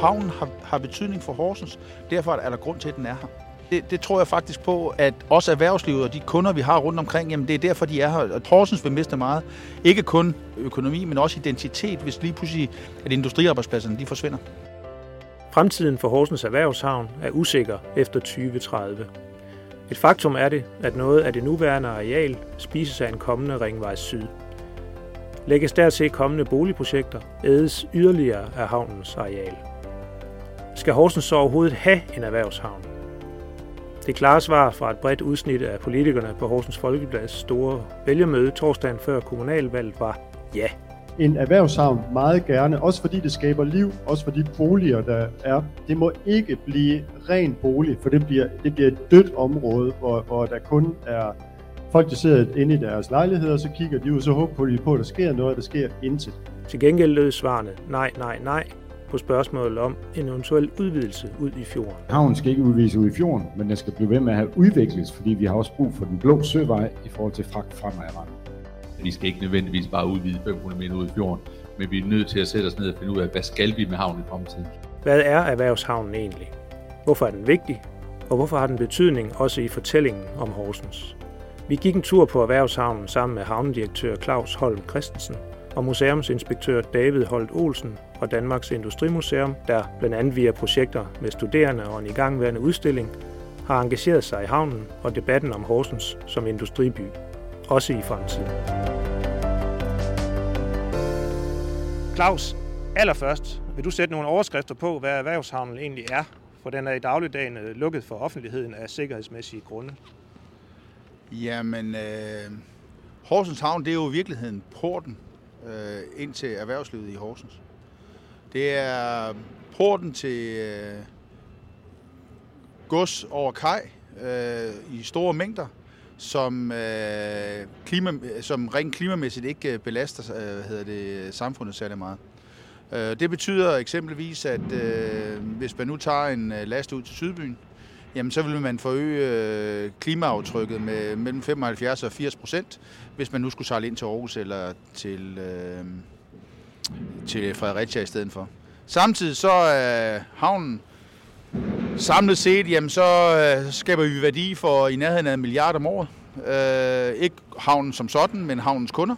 havnen har, har betydning for Horsens. Derfor er der grund til, at den er her. Det, det tror jeg faktisk på, at også erhvervslivet og de kunder, vi har rundt omkring, jamen det er derfor, de er her. Og Horsens vil miste meget. Ikke kun økonomi, men også identitet, hvis lige pludselig at industriarbejdspladserne de forsvinder. Fremtiden for Horsens Erhvervshavn er usikker efter 2030. Et faktum er det, at noget af det nuværende areal spises af en kommende ringvej syd. Lægges dertil kommende boligprojekter, ædes yderligere af havnens areal. Skal Horsens så overhovedet have en erhvervshavn? Det klare svar fra et bredt udsnit af politikerne på Horsens Folkeblads store vælgermøde torsdagen før kommunalvalget var ja. En erhvervshavn meget gerne, også fordi det skaber liv, også for de boliger, der er. Det må ikke blive ren bolig, for det bliver, det bliver et dødt område, hvor, hvor der kun er folk, der sidder inde i deres lejligheder, så kigger de ud, så håber de på, at der sker noget, der sker intet. Til gengæld lød svarene nej, nej, nej på spørgsmålet om en eventuel udvidelse ud i fjorden. Havnen skal ikke udvides ud i fjorden, men den skal blive ved med at have udvikles, fordi vi har også brug for den blå søvej i forhold til fragt fremadrettet. Vi skal ikke nødvendigvis bare udvide 500 meter ud i fjorden, men vi er nødt til at sætte os ned og finde ud af, hvad skal vi med havnen i fremtiden. Hvad er erhvervshavnen egentlig? Hvorfor er den vigtig? Og hvorfor har den betydning også i fortællingen om Horsens? Vi gik en tur på erhvervshavnen sammen med havnedirektør Claus Holm Christensen og museumsinspektør David Holt Olsen fra Danmarks Industrimuseum, der blandt andet via projekter med studerende og en igangværende udstilling har engageret sig i havnen og debatten om Horsens som industriby, også i fremtiden. Claus, allerførst vil du sætte nogle overskrifter på, hvad erhvervshavnen egentlig er, for den er i dagligdagen øh, lukket for offentligheden af sikkerhedsmæssige grunde. Jamen, øh, Horsens Havn, det er jo i virkeligheden porten øh, ind til erhvervslivet i Horsens. Det er porten til øh, gods over kaj øh, i store mængder, som, øh, klima, som rent klimamæssigt ikke øh, belaster øh, hedder det, samfundet særlig meget. Øh, det betyder eksempelvis, at øh, hvis man nu tager en øh, last ud til Sydbyen, jamen så ville man forøge øh, klimaaftrykket med mellem 75 og 80 procent, hvis man nu skulle sejle ind til Aarhus eller til, øh, til Fredericia i stedet for. Samtidig så er havnen samlet set, jamen så øh, skaber vi værdi for i nærheden af en milliard om året. Øh, ikke havnen som sådan, men havnens kunder.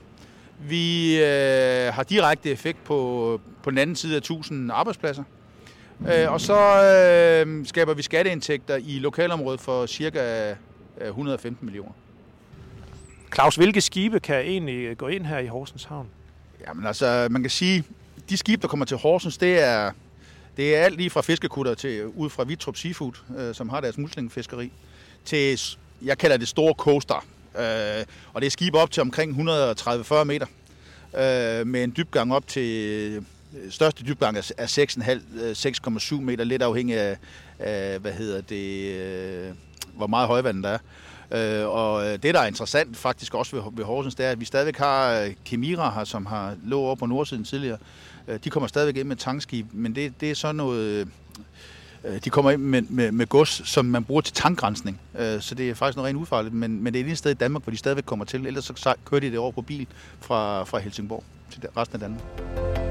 Vi øh, har direkte effekt på, på den anden side af 1000 arbejdspladser. Øh, og så øh, skaber vi skatteindtægter i lokalområdet for cirka 115 øh, millioner. Claus, hvilke skibe kan egentlig gå ind her i Horsens Havn? Jamen altså, man kan sige, de skibe, der kommer til Horsens, det er, det er alt lige fra fiskekutter til ud fra Vitrup Seafood, øh, som har deres muslingfiskeri, til, jeg kalder det store coaster. Øh, og det er skibe op til omkring 130-40 meter, øh, med en dybgang op til største dybgang er 6,5-6,7 øh, meter, lidt afhængig af, af, hvad hedder det, øh, hvor meget højvand der er. Øh, og øh, det, der er interessant faktisk også ved, ved Horsens, det er, at vi stadigvæk har øh, Kemira her, som har lå over på nordsiden tidligere. De kommer stadigvæk ind med tankskib, men det, det er sådan noget... De kommer ind med, med, med gods, som man bruger til tankrensning. Så det er faktisk noget rent ufarligt, men, men det er et sted i Danmark, hvor de stadigvæk kommer til. Ellers så kører de det over på bil fra, fra Helsingborg til resten af Danmark.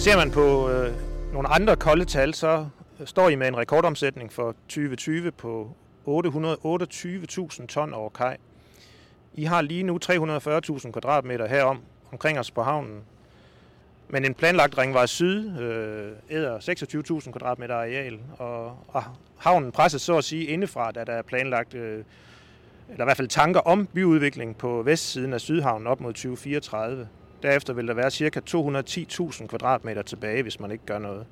Ser man på øh, nogle andre kolde tal, så står I med en rekordomsætning for 2020 på 828.000 ton over kaj. I har lige nu 340.000 kvadratmeter herom omkring os på havnen. Men en planlagt ringvej syd øh, æder 26.000 kvadratmeter areal, og, og havnen presses så at sige indefra, da der er planlagt, øh, eller i hvert fald tanker om byudvikling på vestsiden af Sydhavnen op mod 2034. Derefter vil der være ca. 210.000 kvadratmeter tilbage, hvis man ikke gør noget.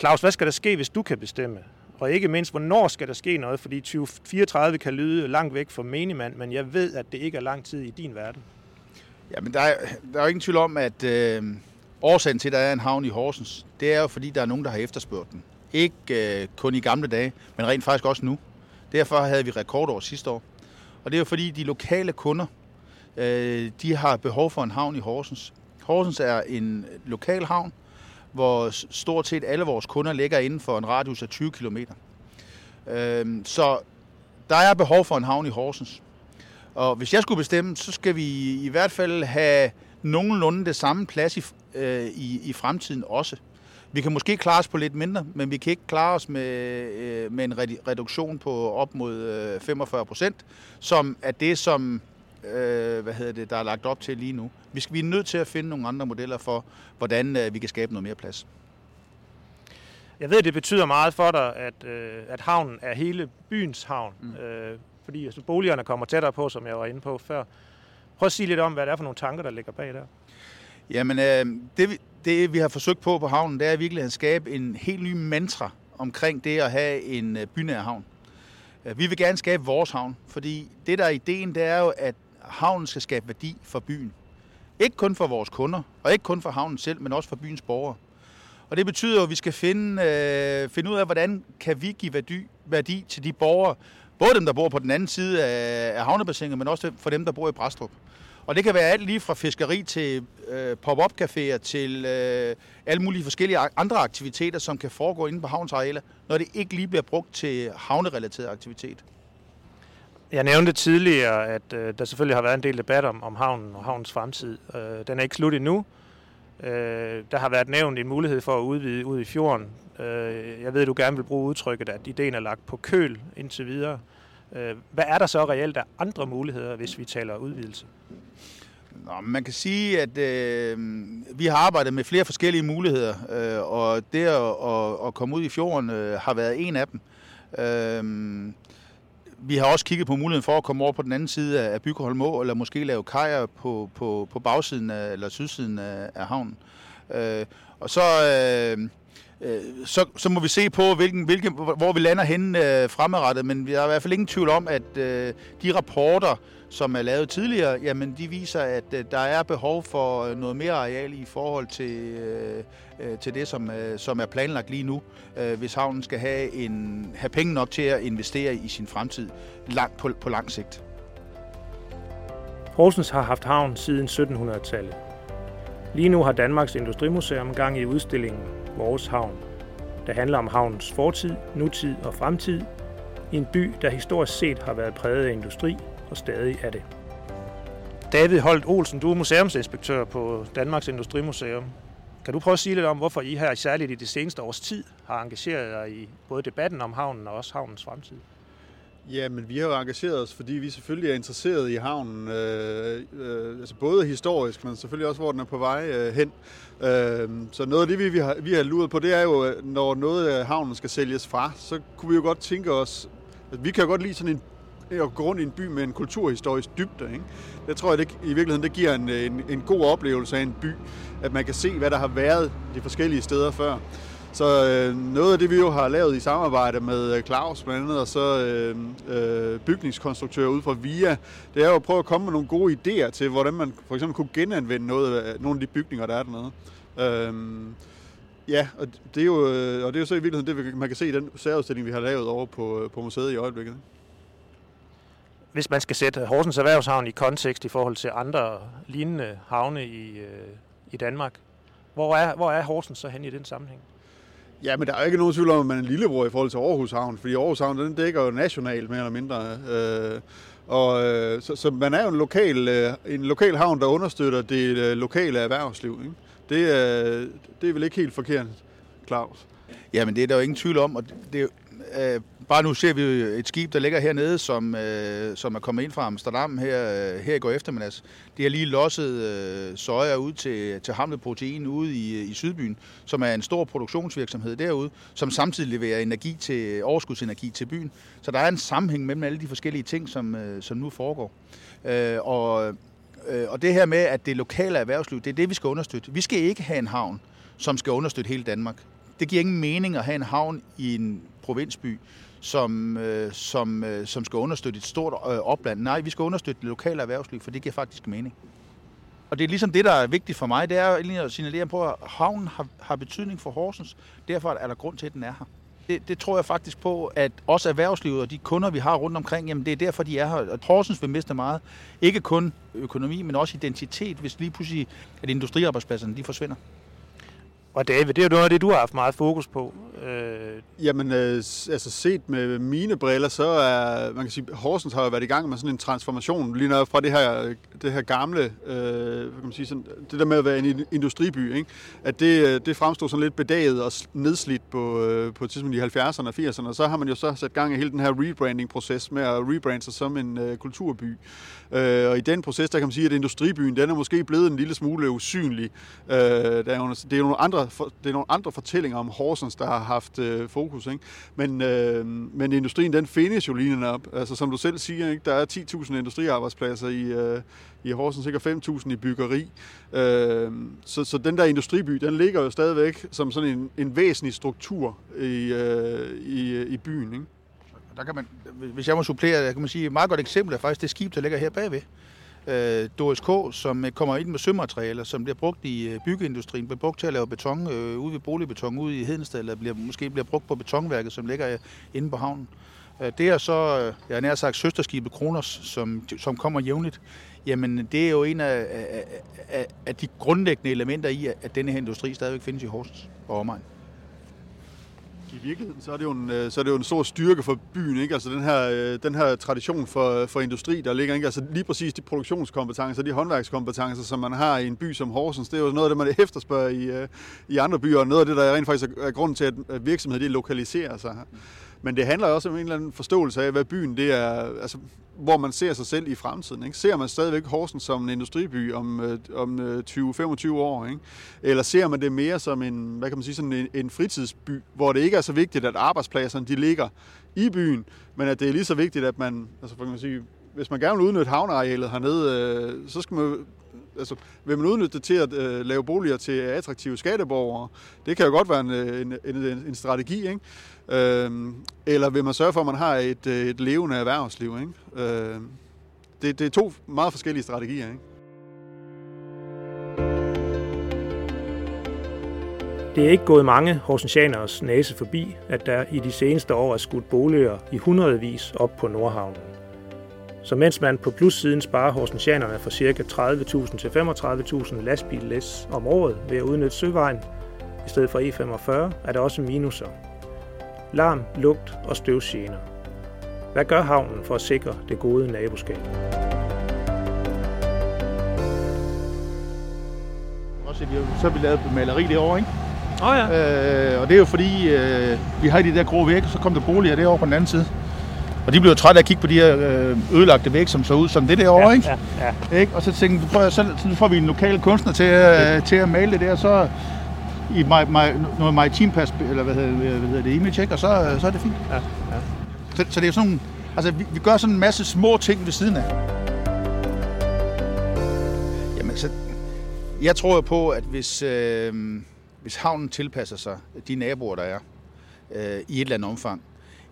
Claus, hvad skal der ske, hvis du kan bestemme? Og ikke mindst, hvornår skal der ske noget? Fordi 2034 kan lyde langt væk for menigmand, men jeg ved, at det ikke er lang tid i din verden. Ja, men der er, der er jo ingen tvivl om, at øh, årsagen til, at der er en havn i Horsens, det er jo fordi, der er nogen, der har efterspurgt den. Ikke øh, kun i gamle dage, men rent faktisk også nu. Derfor havde vi rekordår sidste år. Og det er jo fordi, de lokale kunder, Øh, de har behov for en havn i Horsens. Horsens er en lokal havn, hvor stort set alle vores kunder ligger inden for en radius af 20 km. Øh, så der er behov for en havn i Horsens. Og hvis jeg skulle bestemme, så skal vi i hvert fald have nogenlunde det samme plads i, øh, i, i fremtiden også. Vi kan måske klare os på lidt mindre, men vi kan ikke klare os med, øh, med en reduktion på op mod øh, 45 procent, som er det, som øh, hvad hedder det, der er lagt op til lige nu. Vi, skal, vi er nødt til at finde nogle andre modeller for, hvordan øh, vi kan skabe noget mere plads. Jeg ved, det betyder meget for dig, at, øh, at havnen er hele byens havn. Mm. Øh, fordi altså, boligerne kommer tættere på, som jeg var inde på før. Prøv at sige lidt om, hvad det er for nogle tanker, der ligger bag der. Jamen, øh, det, det vi har forsøgt på på havnen, det er virkelig at skabe en helt ny mantra omkring det at have en øh, bynær havn. Øh, vi vil gerne skabe vores havn, fordi det der er ideen, det er jo, at havnen skal skabe værdi for byen. Ikke kun for vores kunder, og ikke kun for havnen selv, men også for byens borgere. Og det betyder jo, at vi skal finde, øh, finde ud af, hvordan kan vi give værdi, værdi til de borgere, både dem, der bor på den anden side af, af havnebassinet, men også for dem, der bor i Brastrup. Og det kan være alt lige fra fiskeri til øh, pop-up caféer til øh, alle mulige forskellige andre aktiviteter, som kan foregå inde på havnsarealer, når det ikke lige bliver brugt til havnerelateret aktivitet. Jeg nævnte tidligere, at øh, der selvfølgelig har været en del debat om, om havnen og havnens fremtid. Øh, den er ikke slut endnu. Øh, der har været nævnt en mulighed for at udvide ud i fjorden. Øh, jeg ved, at du gerne vil bruge udtrykket, at ideen er lagt på køl indtil videre. Øh, hvad er der så reelt af andre muligheder, hvis vi taler udvidelse? Nå, man kan sige, at øh, vi har arbejdet med flere forskellige muligheder, øh, og det at, at, at komme ud i fjorden øh, har været en af dem. Øh, vi har også kigget på muligheden for at komme over på den anden side af Byggeholm eller måske lave kajer på, på, på bagsiden af, eller sydsiden af, af havnen. Øh, og så, øh, øh, så, så må vi se på, hvilken, hvilken, hvor vi lander henne øh, fremadrettet, men vi har i hvert fald ingen tvivl om, at øh, de rapporter, som er lavet tidligere, jamen de viser, at øh, der er behov for øh, noget mere areal i forhold til, øh, øh, til det, som, øh, som er planlagt lige nu, øh, hvis havnen skal have, en, have penge nok til at investere i sin fremtid langt på, på lang sigt. Horsens har haft havn siden 1700-tallet. Lige nu har Danmarks Industrimuseum gang i udstillingen Vores Havn, der handler om havnens fortid, nutid og fremtid i en by, der historisk set har været præget af industri og stadig er det. David Holt Olsen, du er museumsinspektør på Danmarks Industrimuseum. Kan du prøve at sige lidt om, hvorfor I her særligt i det seneste års tid har engageret jer i både debatten om havnen og også havnens fremtid? Ja, men vi har jo engageret os, fordi vi selvfølgelig er interesseret i havnen, øh, øh, altså både historisk, men selvfølgelig også, hvor den er på vej øh, hen. Øh, så noget af det, vi, vi, har, vi har luret på, det er jo, når noget af havnen skal sælges fra, så kunne vi jo godt tænke os, at vi kan jo godt lide sådan en at gå rundt i en by med en kulturhistorisk dybde. Ikke? Det tror jeg det, i virkeligheden det giver en, en, en god oplevelse af en by, at man kan se, hvad der har været de forskellige steder før. Så øh, noget af det, vi jo har lavet i samarbejde med øh, Claus blandt andet, og så øh, øh, bygningskonstruktører ud fra VIA, det er jo at prøve at komme med nogle gode idéer til, hvordan man for eksempel kunne genanvende noget af, nogle af de bygninger, der er dernede. Øh, ja, og det, er jo, øh, og det er jo så i virkeligheden det, man kan se i den særudstilling, vi har lavet over på, øh, på museet i øjeblikket hvis man skal sætte Horsens Erhvervshavn i kontekst i forhold til andre lignende havne i, i Danmark, hvor er, hvor er Horsens så hen i den sammenhæng? Ja, men der er ikke nogen tvivl om, at man er en lillebror i forhold til Aarhus Havn, fordi Aarhus Havn den dækker jo nationalt mere eller mindre. Øh, og, øh, så, så man er jo en lokal, øh, en lokal havn, der understøtter det øh, lokale erhvervsliv. Ikke? Det, øh, det er vel ikke helt forkert, Claus? Ja, men det er der jo ingen tvivl om, og det, øh, bare nu ser vi et skib, der ligger hernede, som, øh, som er kommet ind fra Amsterdam her, øh, her i går eftermiddags. De har lige losset øh, soja ud til, til Hamlet Protein ude i, øh, i Sydbyen, som er en stor produktionsvirksomhed derude, som samtidig leverer energi til, overskudsenergi til byen. Så der er en sammenhæng mellem alle de forskellige ting, som, øh, som nu foregår. Øh, og, øh, og det her med, at det lokale erhvervsliv, det er det, vi skal understøtte. Vi skal ikke have en havn, som skal understøtte hele Danmark. Det giver ingen mening at have en havn i en provinsby, som, øh, som, øh, som skal understøtte et stort øh, opland. Nej, vi skal understøtte det lokale erhvervsliv, for det giver faktisk mening. Og det er ligesom det, der er vigtigt for mig, det er at signalere på, at havnen har, har betydning for Horsens. Derfor er der grund til, at den er her. Det, det tror jeg faktisk på, at også erhvervslivet og de kunder, vi har rundt omkring, jamen det er derfor, de er her. Og Horsens vil miste meget. Ikke kun økonomi, men også identitet, hvis lige pludselig, at industriarbejdspladserne de forsvinder. Og David, det er jo noget af det, du har haft meget fokus på. Øh... Jamen, øh, altså set med mine briller, så er, man kan sige, Horsens har jo været i gang med sådan en transformation, lige når fra det her, det her gamle, øh, hvad kan man sige, sådan, det der med at være en industriby, ikke? at det, øh, det fremstod sådan lidt bedaget og nedslidt på, øh, på et tidspunkt i 70'erne og 80'erne, og så har man jo så sat gang i hele den her rebranding-proces med at rebrande sig som en øh, kulturby. Øh, og i den proces, der kan man sige, at industribyen, den er måske blevet en lille smule usynlig. Øh, der er jo, det, er jo nogle andre, det er nogle andre fortællinger om Horsens, der har haft øh, fokus. Ikke? Men, øh, men industrien, den findes jo lignende op. Altså som du selv siger, ikke? der er 10.000 industriarbejdspladser i, øh, i Horsens, sikkert 5.000 i byggeri. Øh, så, så den der industriby, den ligger jo stadigvæk som sådan en, en væsentlig struktur i, øh, i, øh, i byen. Ikke? Der kan man, hvis jeg må supplere, kan man sige, et meget godt eksempel er faktisk det skib, der ligger her bagved. Øh, Doris K., som øh, kommer ind med sømaterialer, som bliver brugt i øh, byggeindustrien, bliver brugt til at lave beton øh, ude ved boligbeton ude i Hedensted, eller bliver, måske bliver brugt på betonværket, som ligger øh, inde på havnen. Øh, det er så, øh, jeg har nær sagt, søsterskibet Kronos, som, som kommer jævnligt. Jamen, det er jo en af, af, af, af de grundlæggende elementer i, at denne her industri stadigvæk findes i Horsens og omegn i virkeligheden, så er, det jo en, øh, så er det jo en stor styrke for byen, ikke? Altså den her, øh, den her tradition for, for industri, der ligger, ikke? Altså lige præcis de produktionskompetencer, de håndværkskompetencer, som man har i en by som Horsens, det er jo noget af det, man efterspørger i, øh, i andre byer, og noget af det, der rent faktisk er grunden til, at virksomheder de lokaliserer sig her. Men det handler også om en eller anden forståelse af, hvad byen det er, altså, hvor man ser sig selv i fremtiden. Ikke? Ser man stadigvæk Horsens som en industriby om, øh, om øh, 20-25 år? Ikke? Eller ser man det mere som en, hvad kan man sige, sådan en, en fritidsby, hvor det ikke er så vigtigt, at arbejdspladserne de ligger i byen, men at det er lige så vigtigt, at man, altså for kan man sige, hvis man gerne vil udnytte havnearealet hernede, øh, så skal man altså, vil man udnytte det til at øh, lave boliger til attraktive skatteborgere? Det kan jo godt være en, øh, en, en, en strategi, ikke? Øh, eller vil man sørge for, at man har et, øh, et levende erhvervsliv? Ikke? Øh, det, det er to meget forskellige strategier. Ikke? Det er ikke gået mange horsensianers næse forbi, at der i de seneste år er skudt boliger i hundredvis op på Nordhavnen. Så mens man på plussiden sparer horsensianerne for ca. 30.000 til 35.000 lastbillæs om året ved at udnytte søvejen, i stedet for E45, er der også minuser larm, lugt og støvsgener. Hvad gør havnen for at sikre det gode naboskab? Så har vi lavet maleri derovre, ikke? Åh oh, ja. Øh, og det er jo fordi, øh, vi har de der grå vægge, så kom der boliger derovre på den anden side. Og de blev trætte af at kigge på de her øh, ødelagte vægge, som så ud som det derovre, ja, ikke? Ja, ja. ikke? Og så tænkte vi, så, så får vi en lokal kunstner til, øh, til at male det der, så i my, my, noget maritim eller hvad hedder, hvad hedder det, image, ikke? og så, så er det fint. Ja, ja. Så, så det er sådan altså vi, vi gør sådan en masse små ting ved siden af. Jamen så, jeg tror jo på, at hvis, øh, hvis havnen tilpasser sig de naboer, der er, øh, i et eller andet omfang,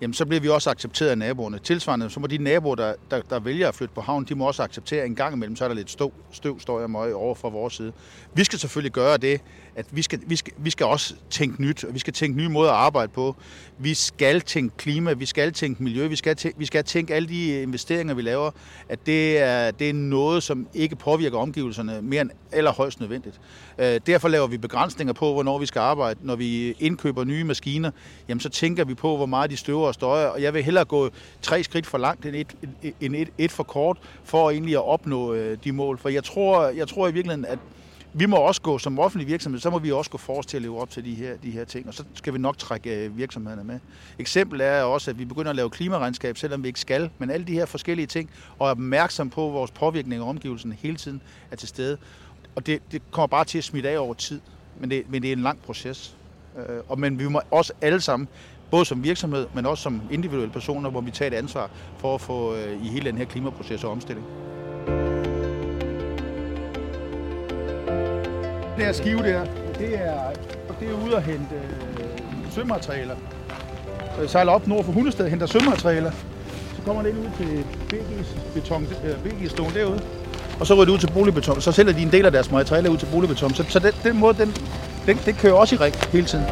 jamen så bliver vi også accepteret af naboerne. Tilsvarende, så må de naboer, der, der, der vælger at flytte på havnen, de må også acceptere, en gang imellem, så er der lidt støv, støv står jeg møg over fra vores side. Vi skal selvfølgelig gøre det, at vi skal, vi, skal, vi skal også tænke nyt, og vi skal tænke nye måder at arbejde på. Vi skal tænke klima, vi skal tænke miljø, vi skal tænke, vi skal tænke alle de investeringer, vi laver, at det er, det er noget, som ikke påvirker omgivelserne mere end allerhøjst nødvendigt. Øh, derfor laver vi begrænsninger på, hvornår vi skal arbejde. Når vi indkøber nye maskiner, jamen så tænker vi på, hvor meget de støver og støjer, og jeg vil hellere gå tre skridt for langt end et, end et, et for kort, for egentlig at opnå øh, de mål. For jeg tror, jeg tror i virkeligheden, at vi må også gå som offentlig virksomhed, så må vi også gå forrest til at leve op til de her, de her ting, og så skal vi nok trække øh, virksomhederne med. Eksempel er også, at vi begynder at lave klimaregnskab, selvom vi ikke skal, men alle de her forskellige ting, og er opmærksom på, at vores påvirkning af omgivelserne hele tiden er til stede. Og det, det kommer bare til at smitte af over tid, men det, men det er en lang proces. Øh, og, men vi må også alle sammen, både som virksomhed, men også som individuelle personer, hvor vi tager et ansvar for at få øh, i hele den her klimaproces og omstilling. Det her skive der, det er, det er ude at hente øh, sømaterialer. Øh, Jeg sejler op nord for Hundested henter sømaterialer. Så kommer det ind ud til BG's, beton, øh, BG's stående derude og så ryger det ud til boligbeton. Så sælger de en del af deres materialer ud til boligbeton. Så, så den, den måde, den, den, den kører også i rig hele tiden.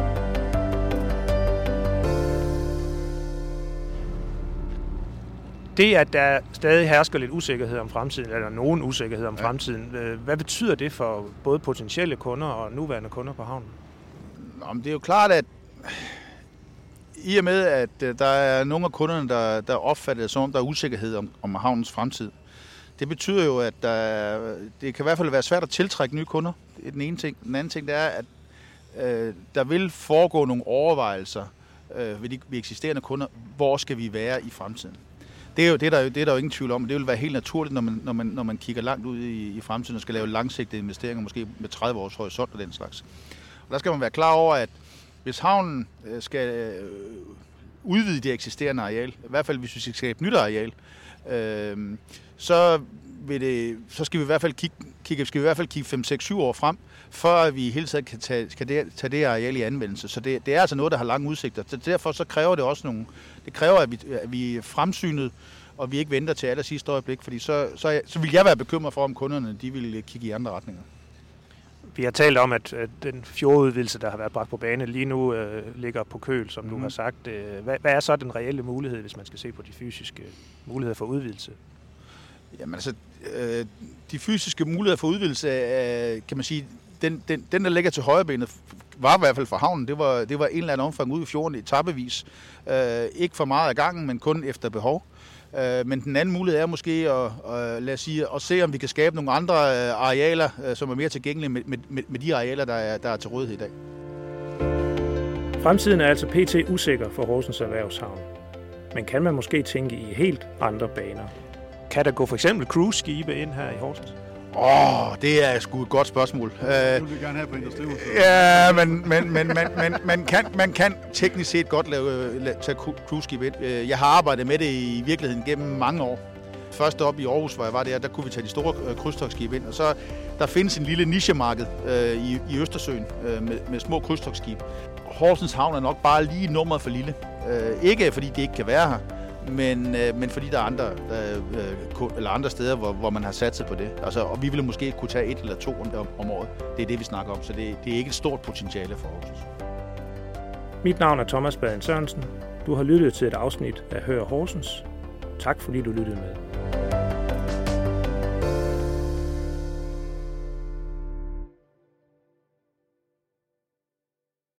Det, at der stadig hersker lidt usikkerhed om fremtiden, eller nogen usikkerhed om ja. fremtiden, øh, hvad betyder det for både potentielle kunder og nuværende kunder på havnen? Om det er jo klart, at i og med, at øh, der er nogle af kunderne, der, der opfatter det som om, der er usikkerhed om, om havnens fremtid. Det betyder jo, at der, det kan i hvert fald være svært at tiltrække nye kunder. Det er den ene ting. Den anden ting, det er, at øh, der vil foregå nogle overvejelser øh, ved de ved eksisterende kunder. Hvor skal vi være i fremtiden? Det er jo det er der, det er der jo ingen tvivl om. Det vil være helt naturligt, når man, når man, når man kigger langt ud i, i fremtiden og skal lave langsigtede investeringer, måske med 30 års horisont og den slags. Og der skal man være klar over, at hvis havnen øh, skal øh, udvide det eksisterende areal, i hvert fald hvis vi skal skabe nyt areal, øh, så, vil det, så skal vi i hvert fald kigge, kigge, skal vi i hvert fald kigge 5, 6, 7 år frem, før vi i hele tiden kan tage, kan det, tage det areal i anvendelse. Så det, det er altså noget, der har lange udsigter. Så derfor så kræver det også nogle, det kræver, at vi, at vi er fremsynet, og vi ikke venter til aller sidste øjeblik, fordi så, så, så vil jeg være bekymret for, om kunderne de vil kigge i andre retninger. Vi har talt om, at, at den fjordudvidelse, der har været bragt på bane, lige nu øh, ligger på køl, som mm. du mhm. har sagt. Øh, hvad, hvad er så den reelle mulighed, hvis man skal se på de fysiske muligheder for udvidelse? Jamen altså, øh, de fysiske muligheder for udvidelse, øh, kan man sige, den, den, den, der ligger til højrebenet, var i hvert fald for havnen, det var, det var en eller anden omfang ude i fjorden i etapevis. Øh, ikke for meget af gangen, men kun efter behov. Øh, men den anden mulighed er måske at, at, lad os sige, at se, om vi kan skabe nogle andre øh, arealer, øh, som er mere tilgængelige med, med, med de arealer, der er, der er til rådighed i dag. Fremtiden er altså pt. usikker for Horsens Erhvervshavn. Men kan man måske tænke i helt andre baner? Kan der gå for eksempel cruise-skibe ind her i Horsens? Åh, oh, det er sgu et godt spørgsmål. Det vil vi gerne have på Industrihuset. Ja, men, men, men, men, men man, kan, man kan teknisk set godt lave, lave, tage cruise ind. Øh, jeg har arbejdet med det i virkeligheden gennem mange år. Først op i Aarhus, hvor jeg var der, der kunne vi tage de store øh, krydstogsskibe ind. Og så der findes en lille nichemarked øh, i, i Østersøen øh, med, med små krydstogsskibe. Horsens Havn er nok bare lige nummeret for lille. Øh, ikke fordi det ikke kan være her, men, øh, men fordi der er andre, øh, øh eller andre steder, hvor, hvor man har sat sig på det. Altså, og vi ville måske kunne tage et eller to om, om året. Det er det, vi snakker om, så det, det er ikke et stort potentiale for Horsens. Mit navn er Thomas Baden Sørensen. Du har lyttet til et afsnit af Hør Horsens. Tak fordi du lyttede med.